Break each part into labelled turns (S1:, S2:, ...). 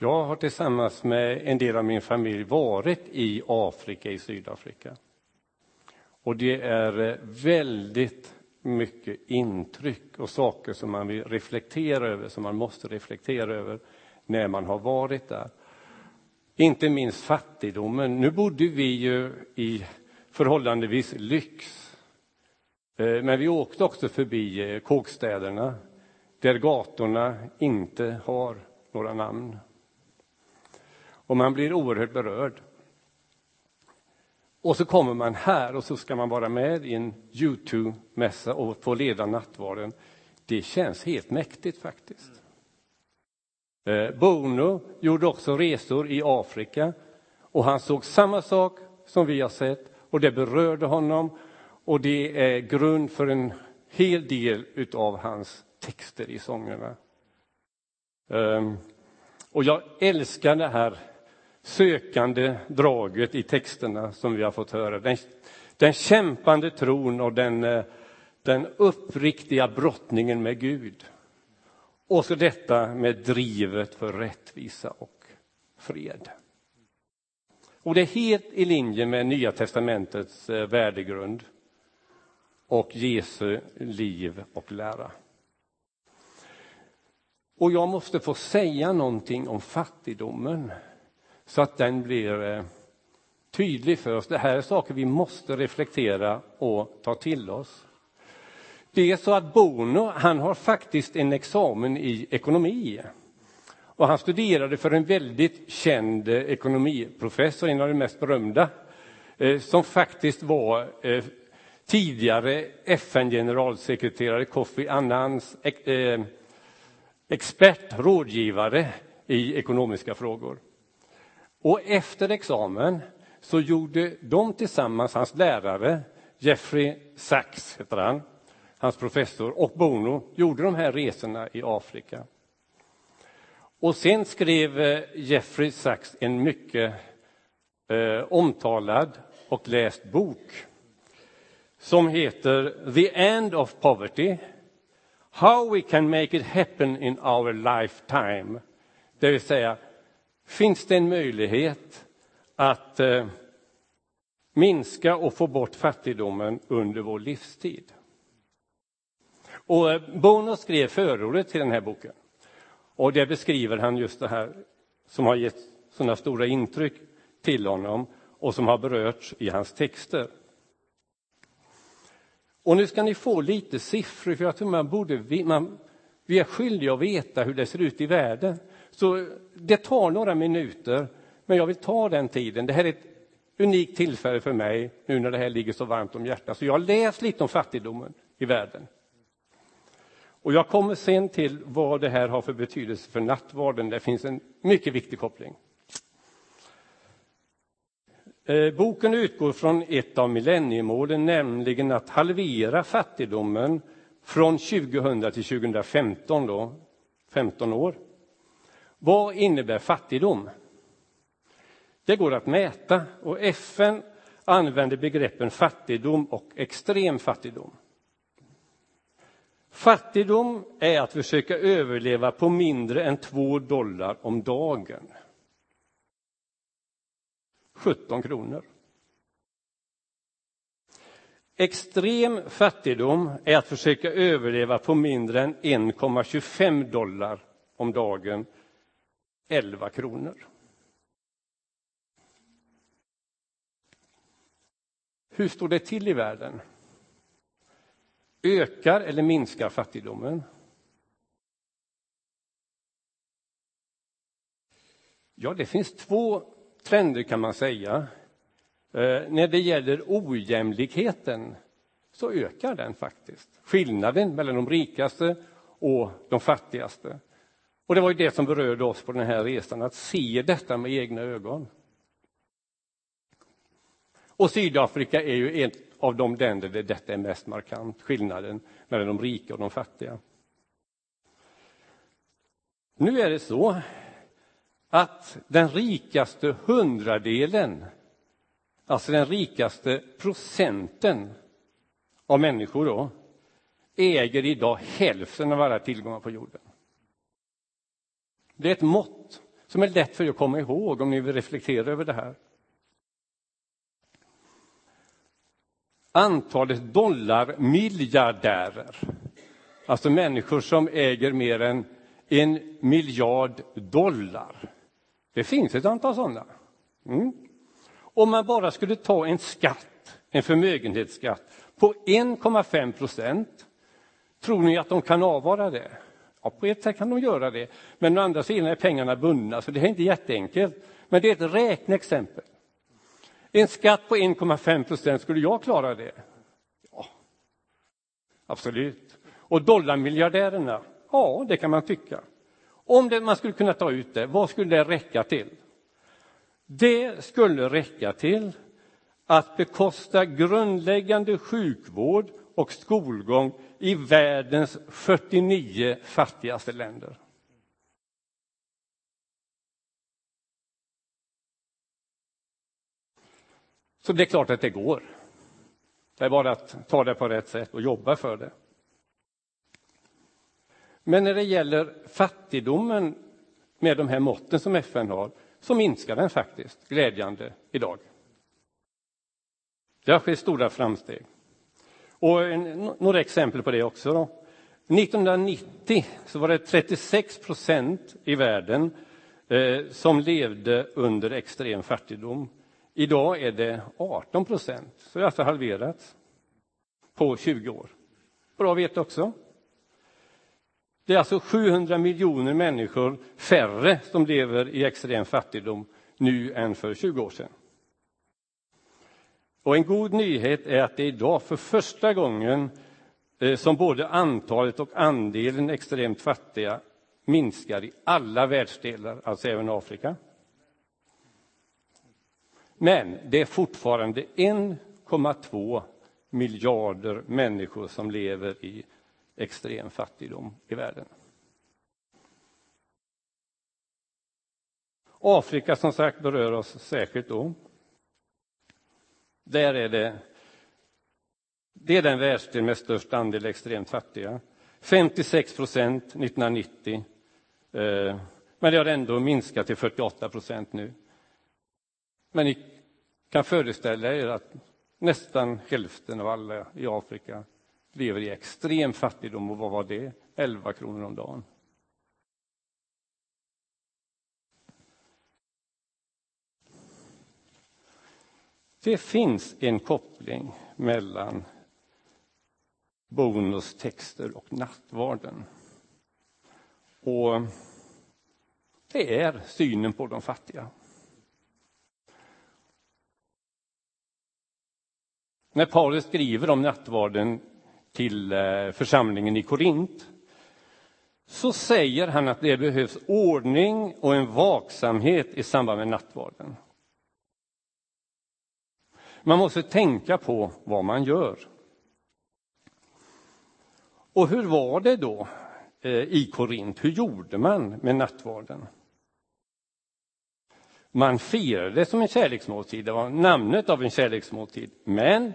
S1: Jag har tillsammans med en del av min familj varit i Afrika, i Sydafrika. Och det är eh, väldigt mycket intryck och saker som man vill reflektera över, som man måste reflektera över när man har varit där. Inte minst fattigdomen. Nu bodde vi ju i förhållandevis lyx. Eh, men vi åkte också förbi eh, kåkstäderna där gatorna inte har några namn. Och man blir oerhört berörd. Och så kommer man här och så ska man vara med i en Youtube-mässa och få leda nattvarden. Det känns helt mäktigt faktiskt. Eh, Bono gjorde också resor i Afrika och han såg samma sak som vi har sett och det berörde honom och det är grund för en hel del av hans texter i sångerna. Ehm, och jag älskar det här sökande draget i texterna som vi har fått höra. Den, den kämpande tron och den, eh, den uppriktiga brottningen med Gud. Och så detta med drivet för rättvisa och fred. Och det är helt i linje med Nya testamentets eh, värdegrund och Jesu liv och lära. Och jag måste få säga någonting om fattigdomen så att den blir eh, tydlig för oss. Det här är saker vi måste reflektera och ta till oss. Det är så att Bono, han har faktiskt en examen i ekonomi. Och han studerade för en väldigt känd eh, ekonomiprofessor, en av de mest berömda, eh, som faktiskt var tidigare FN-generalsekreterare Kofi Annans expert, rådgivare i ekonomiska frågor. Och efter examen så gjorde de tillsammans, hans lärare, Jeffrey Sachs heter han, hans professor, och Bono, gjorde de här resorna i Afrika. Och sen skrev eh, Jeffrey Sachs en mycket eh, omtalad och läst bok som heter The End of Poverty How we can make it happen in our lifetime. Det vill säga, finns det en möjlighet att eh, minska och få bort fattigdomen under vår livstid? Och eh, Bono skrev förordet till den här boken. Och där beskriver han just det här som har gett sådana stora intryck till honom och som har berörts i hans texter. Och nu ska ni få lite siffror, för jag tror man borde, man, vi är skyldiga att veta hur det ser ut i världen. Så det tar några minuter, men jag vill ta den tiden. Det här är ett unikt tillfälle för mig nu när det här ligger så varmt om hjärtat. Så jag har läst lite om fattigdomen i världen. Och jag kommer sen till vad det här har för betydelse för nattvarden. Det finns en mycket viktig koppling. Eh, boken utgår från ett av millenniemålen, nämligen att halvera fattigdomen från 2000 till 2015, då, 15 år. Vad innebär fattigdom? Det går att mäta och FN använder begreppen fattigdom och extrem fattigdom. Fattigdom är att försöka överleva på mindre än två dollar om dagen. 17 kronor. Extrem fattigdom är att försöka överleva på mindre än 1,25 dollar om dagen, 11 kronor. Hur står det till i världen? Ökar eller minskar fattigdomen? Ja, det finns två trender kan man säga. Eh, när det gäller ojämlikheten så ökar den faktiskt. Skillnaden mellan de rikaste och de fattigaste. Och det var ju det som berörde oss på den här resan, att se detta med egna ögon. Och Sydafrika är ju ett av de länder där detta är mest markant, skillnaden mellan de rika och de fattiga. Nu är det så att den rikaste hundradelen, alltså den rikaste procenten av människor då, äger idag hälften av alla tillgångar på jorden. Det är ett mått som är lätt för er att komma ihåg om ni vill reflektera över det här. Antalet dollarmiljardärer, alltså människor som äger mer än en miljard dollar. Det finns ett antal sådana. Mm. Om man bara skulle ta en skatt, en förmögenhetsskatt på 1,5 procent, tror ni att de kan avvara det? Ja, på ett sätt kan de göra det, men å andra sidan är pengarna bundna, så det är inte jätteenkelt. Men det är ett räkneexempel. En skatt på 1,5 procent, skulle jag klara det? Ja, absolut. Och dollarmiljardärerna? Ja, det kan man tycka. Om det, man skulle kunna ta ut det, vad skulle det räcka till? Det skulle räcka till att bekosta grundläggande sjukvård och skolgång i världens 49 fattigaste länder. Så det är klart att det går. Det är bara att ta det på rätt sätt och jobba för det. Men när det gäller fattigdomen med de här måtten som FN har så minskar den faktiskt, glädjande, idag. Det har skett stora framsteg. Och en, några exempel på det också. Då. 1990 så var det 36 procent i världen eh, som levde under extrem fattigdom. Idag är det 18 procent, så det har alltså halverats på 20 år. Bra att veta också. Det är alltså 700 miljoner människor färre som lever i extrem fattigdom nu än för 20 år sedan. Och en god nyhet är att det idag för första gången eh, som både antalet och andelen extremt fattiga minskar i alla världsdelar, alltså även Afrika. Men det är fortfarande 1,2 miljarder människor som lever i extrem fattigdom i världen. Afrika som sagt berör oss särskilt då. Där är det, det är den världsdel med störst andel extremt fattiga. 56 procent 1990. Eh, men det har ändå minskat till 48 procent nu. Men ni kan föreställa er att nästan hälften av alla i Afrika lever i extrem fattigdom. Och vad var det? 11 kronor om dagen. Det finns en koppling mellan bonustexter och nattvarden. Och det är synen på de fattiga. När Paulus skriver om nattvarden till eh, församlingen i Korint så säger han att det behövs ordning och en vaksamhet i samband med nattvarden. Man måste tänka på vad man gör. Och hur var det då eh, i Korint? Hur gjorde man med nattvarden? Man firade som en kärleksmåltid, det var namnet av en kärleksmåltid, men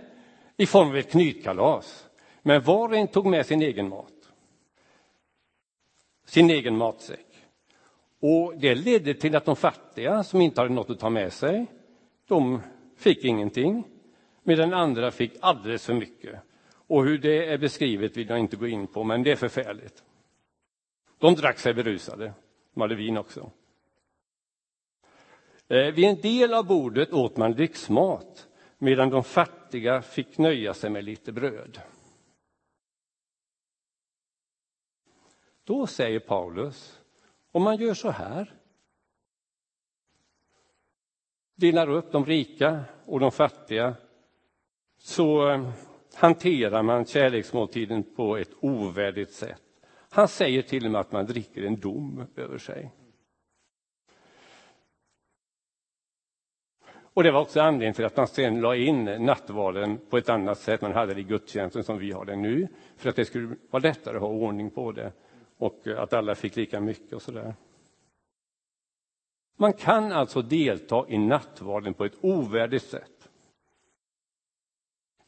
S1: i form av ett knytkalas. Men var och en tog med sin egen mat. Sin egen matsäck. Och det ledde till att de fattiga som inte hade något att ta med sig, de fick ingenting, medan andra fick alldeles för mycket. Och hur det är beskrivet vill jag inte gå in på, men det är förfärligt. De drack sig berusade, de hade vin också. Eh, vid en del av bordet åt man lyxmat, medan de fattiga fick nöja sig med lite bröd. Då säger Paulus, om man gör så här, delar upp de rika och de fattiga, så eh, hanterar man kärleksmåltiden på ett ovärdigt sätt. Han säger till och med att man dricker en dom över sig. Och det var också anledningen till att man sen la in nattvarden på ett annat sätt. Man hade det i gudstjänsten som vi har det nu, för att det skulle vara lättare att ha ordning på det och att alla fick lika mycket och så där. Man kan alltså delta i nattvarden på ett ovärdigt sätt.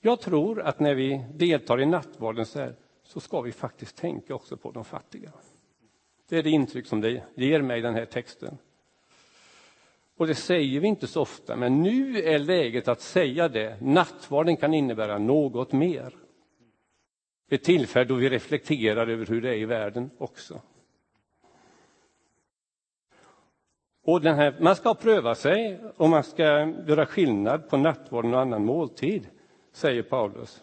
S1: Jag tror att när vi deltar i nattvarden så, här, så ska vi faktiskt tänka också på de fattiga. Det är det intryck som det ger mig, den här texten. Och det säger vi inte så ofta, men nu är läget att säga det. Nattvarden kan innebära något mer. Ett tillfälle då vi reflekterar över hur det är i världen också. Och den här, man ska pröva sig och man ska göra skillnad på nattvarden och annan måltid, säger Paulus.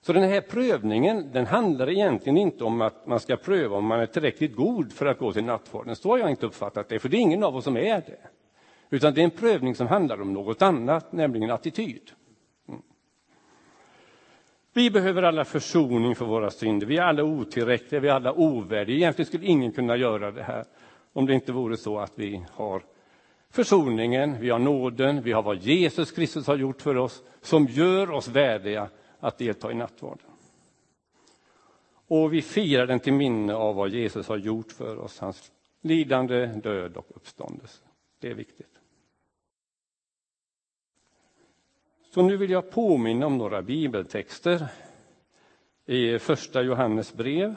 S1: Så den här prövningen den handlar egentligen inte om att man ska pröva om man är tillräckligt god för att gå till nattvarden. Så har jag inte uppfattat det, för det är ingen av oss som är det. Utan det är en prövning som handlar om något annat, nämligen attityd. Mm. Vi behöver alla försoning för våra synder. Vi är alla otillräckliga, vi är alla ovärdiga. Egentligen skulle ingen kunna göra det här om det inte vore så att vi har försoningen, vi har nåden, vi har vad Jesus Kristus har gjort för oss som gör oss värdiga att delta i nattvarden. Och vi firar den till minne av vad Jesus har gjort för oss, hans lidande, död och uppståndelse. Det är viktigt. Så nu vill jag påminna om några bibeltexter i första Johannes brev.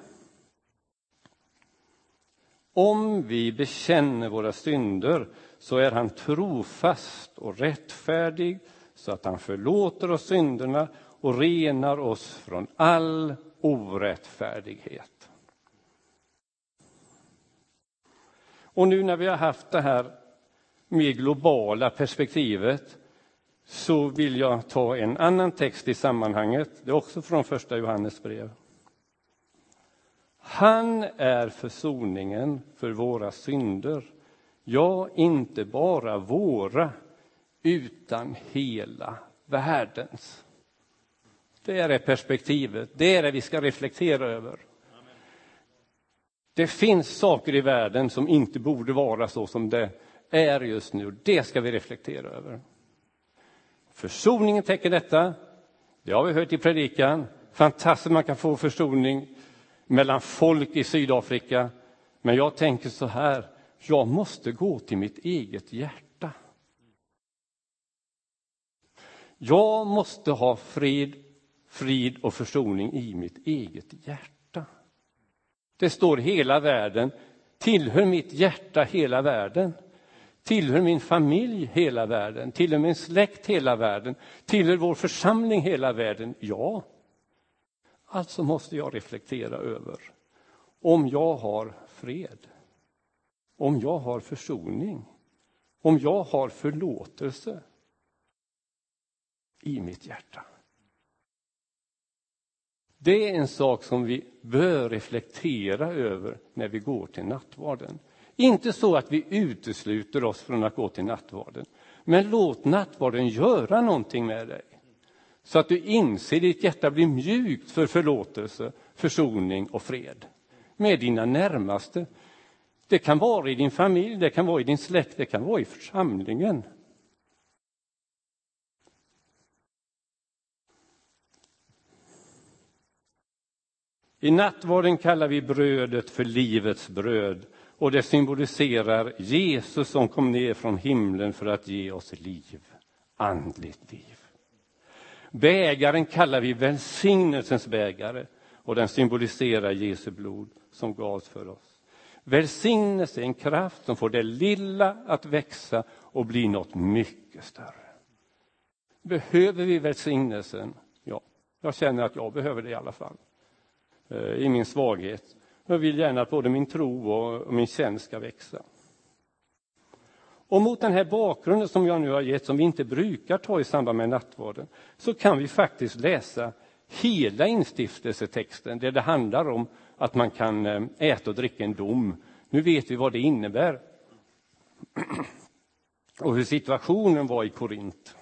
S1: Om vi bekänner våra synder så är han trofast och rättfärdig så att han förlåter oss synderna och renar oss från all orättfärdighet. Och nu när vi har haft det här mer globala perspektivet så vill jag ta en annan text i sammanhanget. Det är också från första Johannes brev. Han är försoningen för våra synder. Ja, inte bara våra, utan hela världens. Det är det perspektivet, det är det vi ska reflektera över. Det finns saker i världen som inte borde vara så som det är just nu. Det ska vi reflektera över. Försoningen täcker detta. Det har vi hört i predikan. Fantastiskt man kan få försoning mellan folk i Sydafrika. Men jag tänker så här, jag måste gå till mitt eget hjärta. Jag måste ha fred frid och försoning i mitt eget hjärta. Det står hela världen, tillhör mitt hjärta hela världen. Tillhör min familj hela världen, tillhör min släkt hela världen, tillhör vår församling hela världen? Ja. Alltså måste jag reflektera över om jag har fred, om jag har försoning, om jag har förlåtelse i mitt hjärta. Det är en sak som vi bör reflektera över när vi går till nattvarden. Inte så att vi utesluter oss från att gå till nattvarden, men låt nattvarden göra någonting med dig. Så att du inser, ditt hjärta blir mjukt för förlåtelse, försoning och fred. Med dina närmaste. Det kan vara i din familj, det kan vara i din släkt, det kan vara i församlingen. I nattvarden kallar vi brödet för livets bröd och det symboliserar Jesus som kom ner från himlen för att ge oss liv, andligt liv. Bägaren kallar vi välsignelsens bägare och den symboliserar Jesu blod som gavs för oss. Välsignelse är en kraft som får det lilla att växa och bli något mycket större. Behöver vi välsignelsen? Ja, jag känner att jag behöver det i alla fall. Eh, I min svaghet. Jag vill gärna att både min tro och min tjänst ska växa. Och mot den här bakgrunden som jag nu har gett, som vi inte brukar ta i samband med nattvarden, så kan vi faktiskt läsa hela instiftelsetexten, där det handlar om att man kan eh, äta och dricka en dom. Nu vet vi vad det innebär. Och hur situationen var i Korint.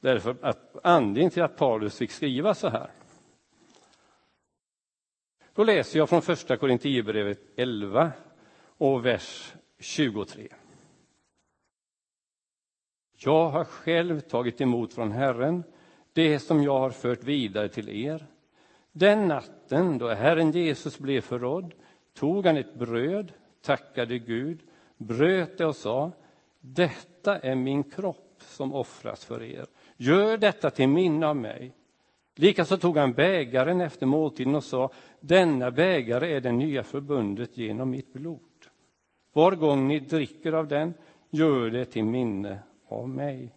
S1: Därför att anledningen till att Paulus fick skriva så här. Då läser jag från första Korintierbrevet 11 och vers 23. Jag har själv tagit emot från Herren det som jag har fört vidare till er. Den natten då Herren Jesus blev förrådd tog han ett bröd, tackade Gud, bröt det och sa Detta är min kropp som offras för er. Gör detta till minne av mig. Likaså tog han bägaren efter måltiden och sa, denna bägare är det nya förbundet genom mitt blod. Var gång ni dricker av den, gör det till minne av mig.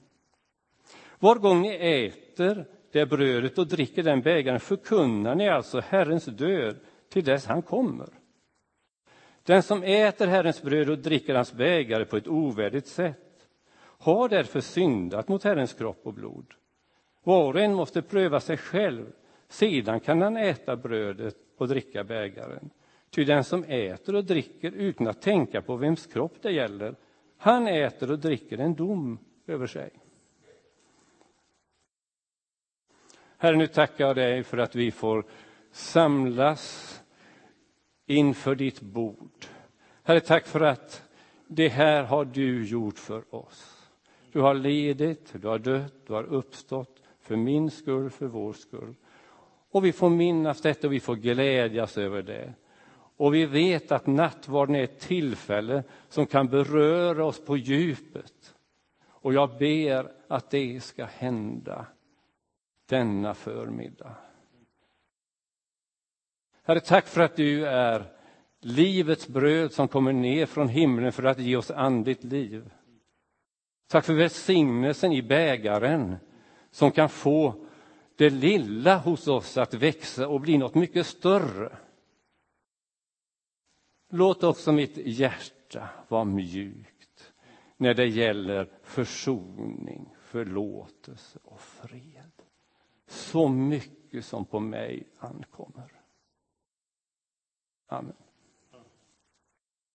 S1: Var gång ni äter det brödet och dricker den bägaren förkunnar ni alltså Herrens död till dess han kommer. Den som äter Herrens bröd och dricker hans bägare på ett ovärdigt sätt har därför syndat mot Herrens kropp och blod. Var och en måste pröva sig själv, sedan kan han äta brödet och dricka bägaren. Ty den som äter och dricker utan att tänka på vems kropp det gäller, han äter och dricker en dom över sig. Herre, nu tackar jag dig för att vi får samlas inför ditt bord. Herre, tack för att det här har du gjort för oss. Du har lidit, du har dött, du har uppstått för min skull, för vår skull. Och vi får minnas detta och vi får glädjas över det. Och vi vet att nattvarden är ett tillfälle som kan beröra oss på djupet. Och jag ber att det ska hända denna förmiddag. Herre, tack för att du är livets bröd som kommer ner från himlen för att ge oss andligt liv. Tack för välsignelsen i bägaren som kan få det lilla hos oss att växa och bli något mycket större. Låt också mitt hjärta vara mjukt när det gäller försoning, förlåtelse och fred. Så mycket som på mig ankommer. Amen.